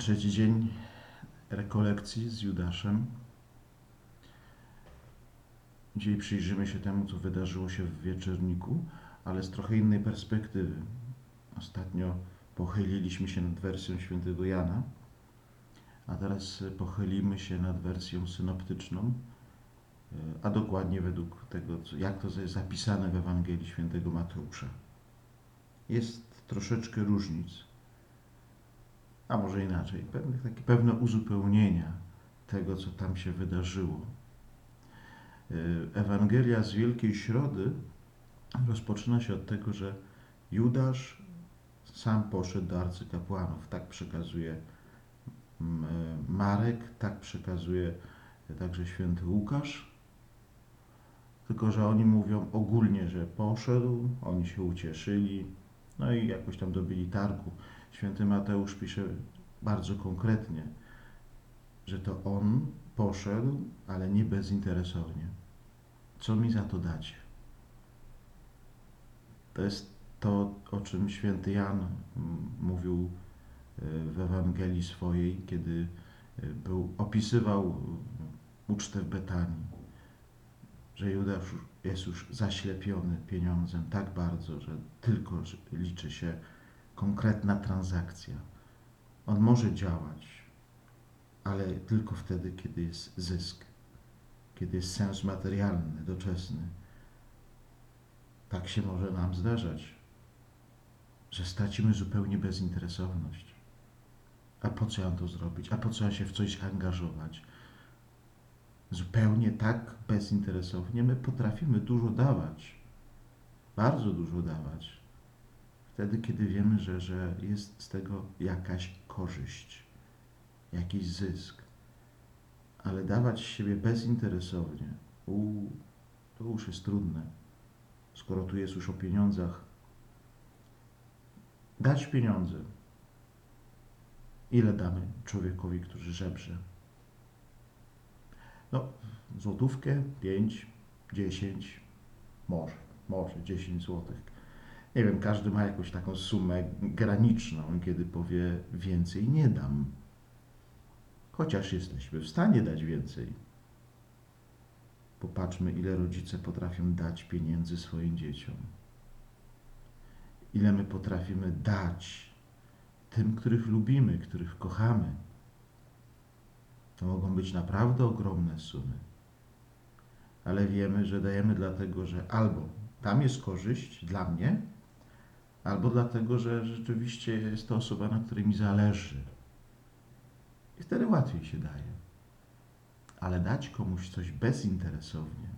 Trzeci dzień rekolekcji z Judaszem. Dzisiaj przyjrzymy się temu, co wydarzyło się w wieczorniku, ale z trochę innej perspektywy. Ostatnio pochyliliśmy się nad wersją świętego Jana, a teraz pochylimy się nad wersją synoptyczną, a dokładnie według tego, jak to jest zapisane w Ewangelii świętego Mateusza. Jest troszeczkę różnic a może inaczej, pewnych, takie pewne uzupełnienia tego, co tam się wydarzyło. Y, Ewangelia z Wielkiej Środy rozpoczyna się od tego, że Judasz sam poszedł do arcykapłanów. Tak przekazuje y, Marek, tak przekazuje także święty Łukasz. Tylko, że oni mówią ogólnie, że poszedł, oni się ucieszyli, no i jakoś tam dobili targu. Święty Mateusz pisze bardzo konkretnie, że to on poszedł, ale nie bezinteresownie. Co mi za to dacie? To jest to, o czym święty Jan mm, mówił y, w Ewangelii swojej, kiedy y, był, opisywał y, ucztę w Betanii, że Judasz jest już zaślepiony pieniądzem tak bardzo, że tylko liczy się konkretna transakcja. On może działać, ale tylko wtedy, kiedy jest zysk, kiedy jest sens materialny, doczesny. Tak się może nam zdarzać, że stracimy zupełnie bezinteresowność. A po co ja to zrobić? A po co ja się w coś angażować? Zupełnie tak bezinteresownie my potrafimy dużo dawać, bardzo dużo dawać wtedy, kiedy wiemy, że, że jest z tego jakaś korzyść, jakiś zysk. Ale dawać siebie bezinteresownie, to już jest trudne. Skoro tu jest już o pieniądzach, dać pieniądze. Ile damy człowiekowi, który żebrze? No, złotówkę, pięć, dziesięć, może, może dziesięć złotych nie wiem, każdy ma jakąś taką sumę graniczną, kiedy powie więcej nie dam. Chociaż jesteśmy w stanie dać więcej. Popatrzmy, ile rodzice potrafią dać pieniędzy swoim dzieciom. Ile my potrafimy dać tym, których lubimy, których kochamy. To mogą być naprawdę ogromne sumy. Ale wiemy, że dajemy dlatego, że albo tam jest korzyść dla mnie, albo dlatego, że rzeczywiście jest to osoba, na której mi zależy. I wtedy łatwiej się daje. Ale dać komuś coś bezinteresownie,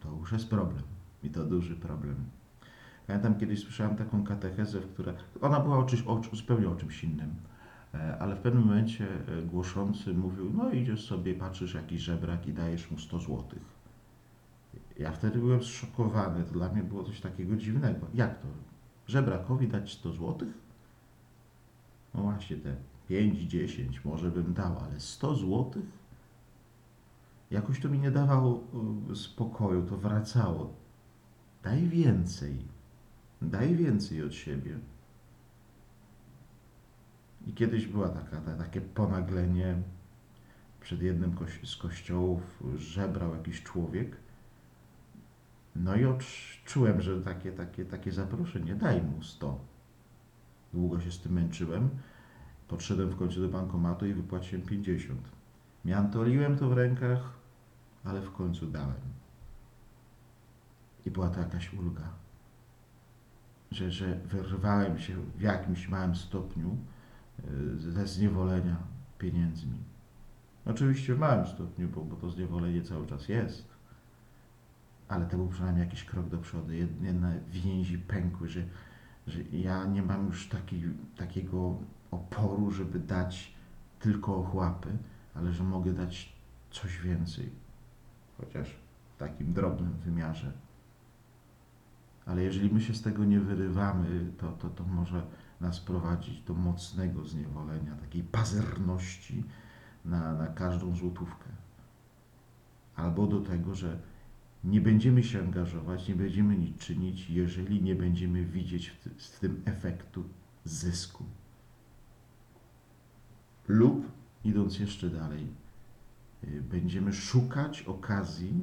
to już jest problem. I to duży problem. Pamiętam kiedyś słyszałem taką katechezę, w która. Ona była o, czymś, o zupełnie o czymś innym. E, Ale w pewnym momencie e, głoszący mówił: No, idziesz sobie, patrzysz jakiś żebrak i dajesz mu 100 złotych. Ja wtedy byłem zszokowany. To dla mnie było coś takiego dziwnego. Jak to? Żebrakowi dać 100 złotych? No właśnie te 5, 10 może bym dał, ale 100 złotych? Jakoś to mi nie dawało y, spokoju, to wracało. Daj więcej. Daj więcej od siebie. I kiedyś była taka, ta, takie ponaglenie przed jednym z kościołów, żebrał jakiś człowiek. No i odczułem, że takie, takie, takie zaproszenie, daj mu 100. Długo się z tym męczyłem. Podszedłem w końcu do bankomatu i wypłaciłem 50. Miantoliłem to w rękach, ale w końcu dałem. I była to jakaś ulga, że, że wyrwałem się w jakimś małym stopniu y, ze zniewolenia pieniędzmi. Oczywiście w małym stopniu, bo, bo to zniewolenie cały czas jest ale to był przynajmniej jakiś krok do przodu. Jedne więzi pękły, że, że ja nie mam już taki, takiego oporu, żeby dać tylko ochłapy, ale że mogę dać coś więcej, chociaż w takim drobnym wymiarze. Ale jeżeli my się z tego nie wyrywamy, to, to, to może nas prowadzić do mocnego zniewolenia, takiej pazerności na, na każdą złotówkę. Albo do tego, że nie będziemy się angażować, nie będziemy nic czynić, jeżeli nie będziemy widzieć w, ty, w tym efektu zysku. lub idąc jeszcze dalej, y, będziemy szukać okazji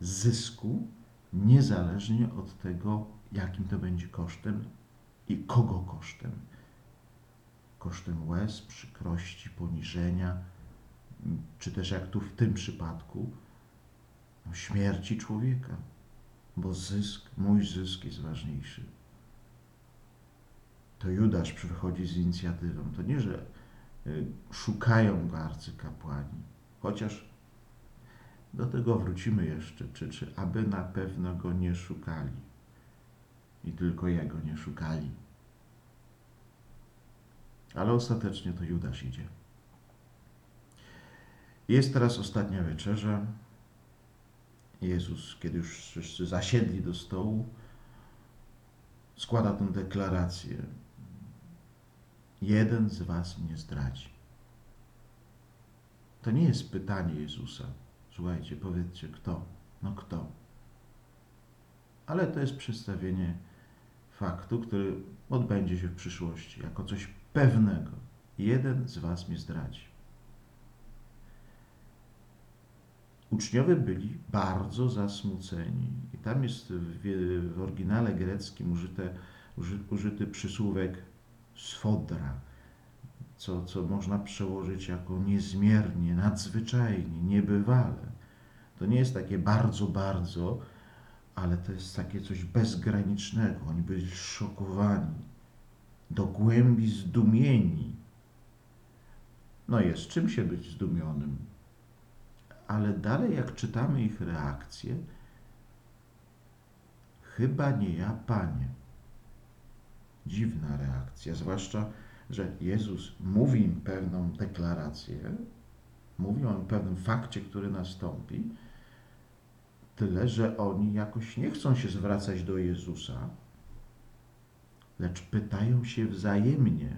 zysku, niezależnie od tego, jakim to będzie kosztem i kogo kosztem. Kosztem łez, przykrości, poniżenia, czy też jak tu w tym przypadku, śmierci człowieka, bo zysk, mój zysk jest ważniejszy. To Judasz przychodzi z inicjatywą. To nie, że y, szukają go arcykapłani, chociaż do tego wrócimy jeszcze, czy, czy aby na pewno go nie szukali i tylko jego nie szukali. Ale ostatecznie to Judasz idzie. Jest teraz ostatnia wieczerza. Jezus, kiedy już wszyscy zasiedli do stołu, składa tę deklarację. Jeden z was mnie zdradzi. To nie jest pytanie Jezusa. Słuchajcie, powiedzcie kto? No kto? Ale to jest przedstawienie faktu, który odbędzie się w przyszłości jako coś pewnego. Jeden z was mnie zdradzi. Uczniowie byli bardzo zasmuceni. I tam jest w, w oryginale greckim użyte, uży, użyty przysłówek sfodra, co, co można przełożyć jako niezmiernie, nadzwyczajnie, niebywale. To nie jest takie bardzo, bardzo, ale to jest takie coś bezgranicznego. Oni byli szokowani, do głębi zdumieni. No jest czym się być zdumionym ale dalej jak czytamy ich reakcje, chyba nie ja, Panie. Dziwna reakcja, zwłaszcza, że Jezus mówi im pewną deklarację, mówi o pewnym fakcie, który nastąpi, tyle, że oni jakoś nie chcą się zwracać do Jezusa, lecz pytają się wzajemnie.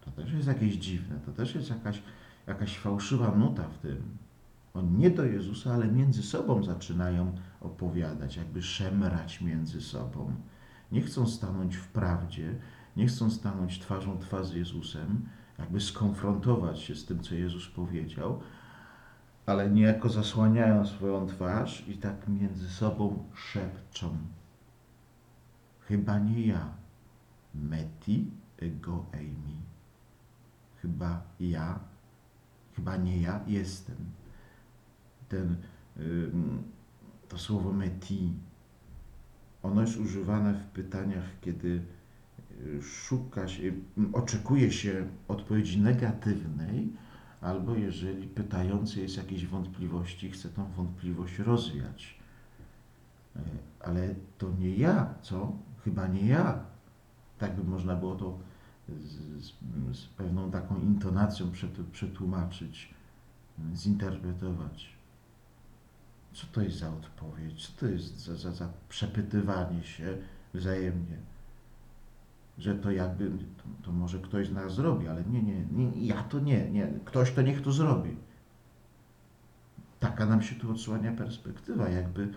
To też jest jakieś dziwne, to też jest jakaś jakaś fałszywa nuta w tym. Oni nie do Jezusa, ale między sobą zaczynają opowiadać, jakby szemrać między sobą. Nie chcą stanąć w prawdzie, nie chcą stanąć twarzą twarz z Jezusem, jakby skonfrontować się z tym, co Jezus powiedział, ale niejako zasłaniają swoją twarz i tak między sobą szepczą. Chyba nie ja. Meti ego eimi. Chyba ja chyba nie ja jestem. Ten, to słowo meti, ono jest używane w pytaniach, kiedy y, szuka się, oczekuje się odpowiedzi negatywnej, albo jeżeli pytający jest jakieś wątpliwości, chce tą wątpliwość rozwiać. E, ale to nie ja, co? Chyba nie ja. Tak by można było to z, z, pewną taką intonacją przetłumaczyć, zinterpretować. Co to jest za odpowiedź? Co to jest za, za, za przepytywanie się wzajemnie? Że to jakby, to, to, może ktoś z nas zrobi, ale nie, nie, nie, ja to nie, nie, ktoś to niech to zrobi. Taka nam się tu odsłania perspektywa, jakby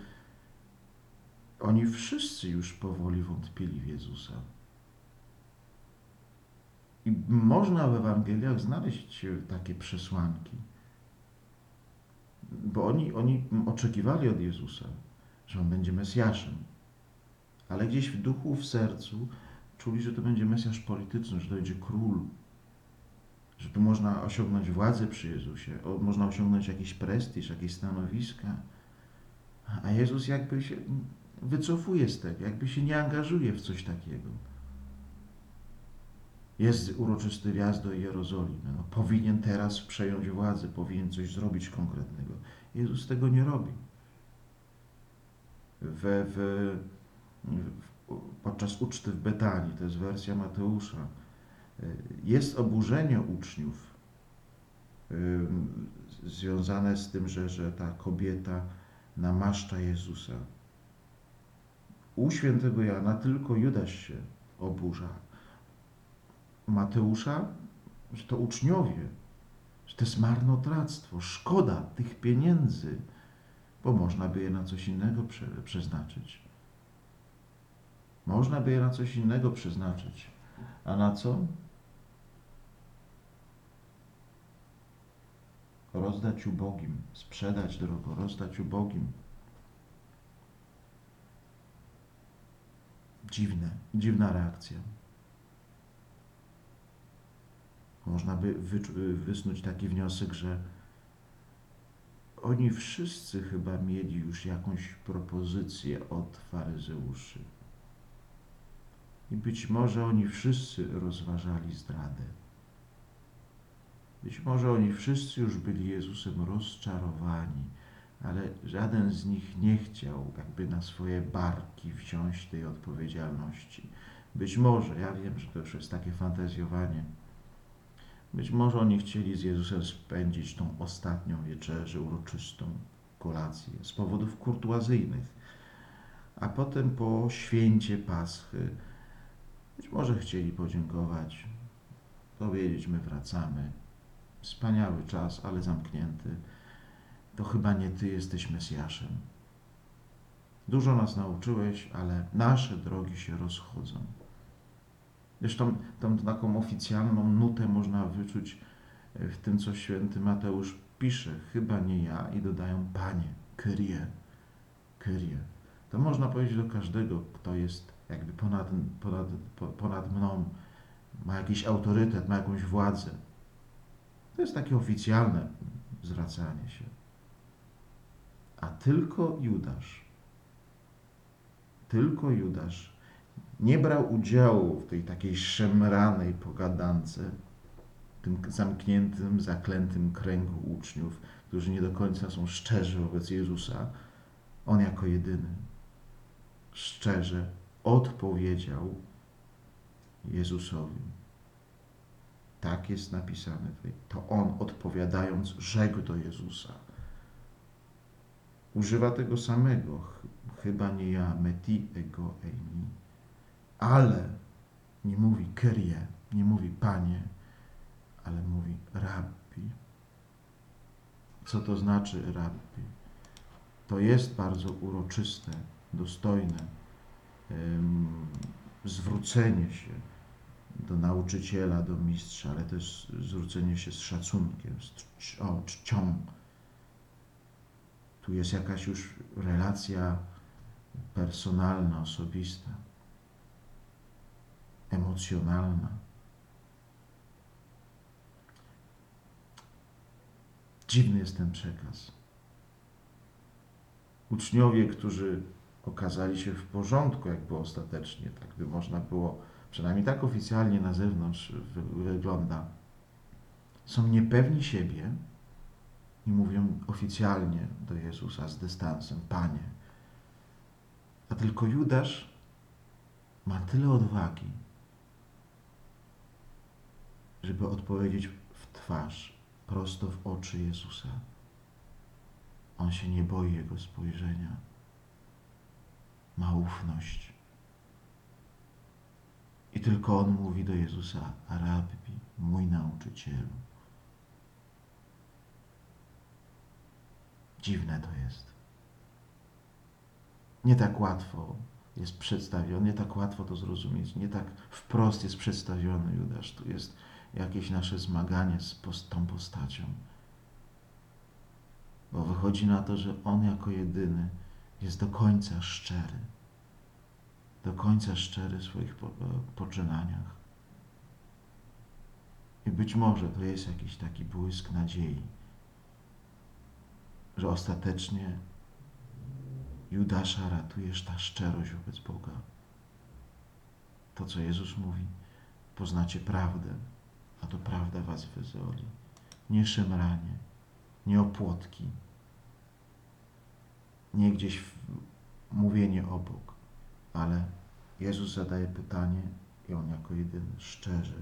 oni wszyscy już powoli wątpili w Jezusa. I można w Ewangeliach znaleźć takie przesłanki. Bo oni, oni oczekiwali od Jezusa, że On będzie Mesjaszem. Ale gdzieś w duchu, w sercu czuli, że to będzie Mesjasz polityczny, że to będzie król. Że tu można osiągnąć władzę przy Jezusie, można osiągnąć jakiś prestiż, jakieś stanowiska. A Jezus jakby się wycofuje z tego, jakby się nie angażuje w coś takiego jest uroczysty wjazd do Jerozolimy. No, powinien teraz przejąć władzę, powinien coś zrobić konkretnego. Jezus tego nie robi. W, w, w, podczas uczty w Betanii, to jest wersja Mateusza, jest oburzenie uczniów związane z tym, że, że ta kobieta namaszcza Jezusa. U świętego Jana tylko Judasz się oburza, Mateusza, że to uczniowie, że to jest marnotrawstwo, szkoda tych pieniędzy, bo można by je na coś innego prze, przeznaczyć. Można by je na coś innego przeznaczyć. A na co? rozdać ubogim, sprzedać drogo, rozdać ubogim. Dziwne, dziwna reakcja. Można by wyczu- wysnuć taki wniosek, że oni wszyscy chyba mieli już jakąś propozycję od faryzeuszy. I być może oni wszyscy rozważali zdradę. Być może oni wszyscy już byli Jezusem rozczarowani, ale żaden z nich nie chciał jakby na swoje barki wziąć tej odpowiedzialności. Być może, ja wiem, że to już jest takie fantazjowanie, być może oni chcieli z Jezusem spędzić tą ostatnią wieczerzę, uroczystą kolację z powodów kurtuazyjnych, a potem po święcie Paschy być może chcieli podziękować, powiedzieć, my wracamy. Wspaniały czas, ale zamknięty. To chyba nie Ty jesteś Mesjaszem. Dużo nas nauczyłeś, ale nasze drogi się rozchodzą. Zresztą tą taką oficjalną nutę można wyczuć w tym, co święty Mateusz pisze. Chyba nie ja i dodają Panie, Kyrie, Kyrie. To można powiedzieć do każdego, kto jest jakby ponad, ponad, po- ponad mną, ma jakiś autorytet, ma jakąś władzę. To jest takie oficjalne zwracanie się. A tylko Judasz, tylko Judasz nie brał udziału w tej takiej szemranej pogadance, tym zamkniętym, zaklętym kręgu uczniów, którzy nie do końca są szczerzy wobec Jezusa. On jako jedyny szczerze odpowiedział Jezusowi. Tak jest napisane tutaj. To on odpowiadając rzekł do Jezusa. Używa tego samego. ch- Chyba nie ja, meti ego eimi. Ale nie mówi kyrie, nie mówi panie, ale mówi rabbi. Co to znaczy rabbi? To jest bardzo uroczyste, dostojne em, zwrócenie się do nauczyciela, do mistrza, ale też zwrócenie się z szacunkiem, z czcią. Tu jest jakaś już relacja personalna, osobista, emocjonalna. Dziwny jest ten przekaz. Uczniowie, którzy okazali się w porządku, jakby ostatecznie, tak by można było, przynajmniej tak oficjalnie na zewnątrz wy- wygląda, są niepewni siebie i mówią oficjalnie do Jezusa z dystansem: Panie. A tylko Judasz ma tyle odwagi, żeby odpowiedzieć w twarz, prosto w oczy Jezusa. On się nie boi jego spojrzenia. Ma ufność. I tylko on mówi do Jezusa: Rabbi, mój nauczycielu. Dziwne to jest. Nie tak łatwo jest przedstawiony, nie tak łatwo to zrozumieć, nie tak wprost jest przedstawiony Judasz. Tu jest jakieś nasze zmaganie z tą postacią. Bo wychodzi na to, że on jako jedyny jest do końca szczery. Do końca szczery w swoich po, poczynaniach. I być może to jest jakiś taki błysk nadziei, że ostatecznie Judasza ratujesz ta szczerość wobec Boga. To, co Jezus mówi, poznacie prawdę, a to prawda was wyzwoli. Nie szemranie, nie opłotki, nie gdzieś mówienie obok, ale Jezus zadaje pytanie i on jako jedyny szczerze,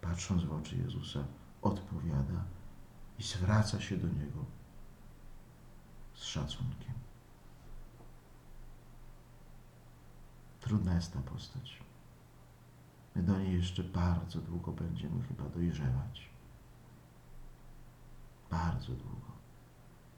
patrząc w oczy Jezusa, odpowiada i zwraca się do Niego z szacunkiem. Trudna jest ta postać. My do niej jeszcze bardzo długo będziemy chyba dojrzewać. Bardzo długo.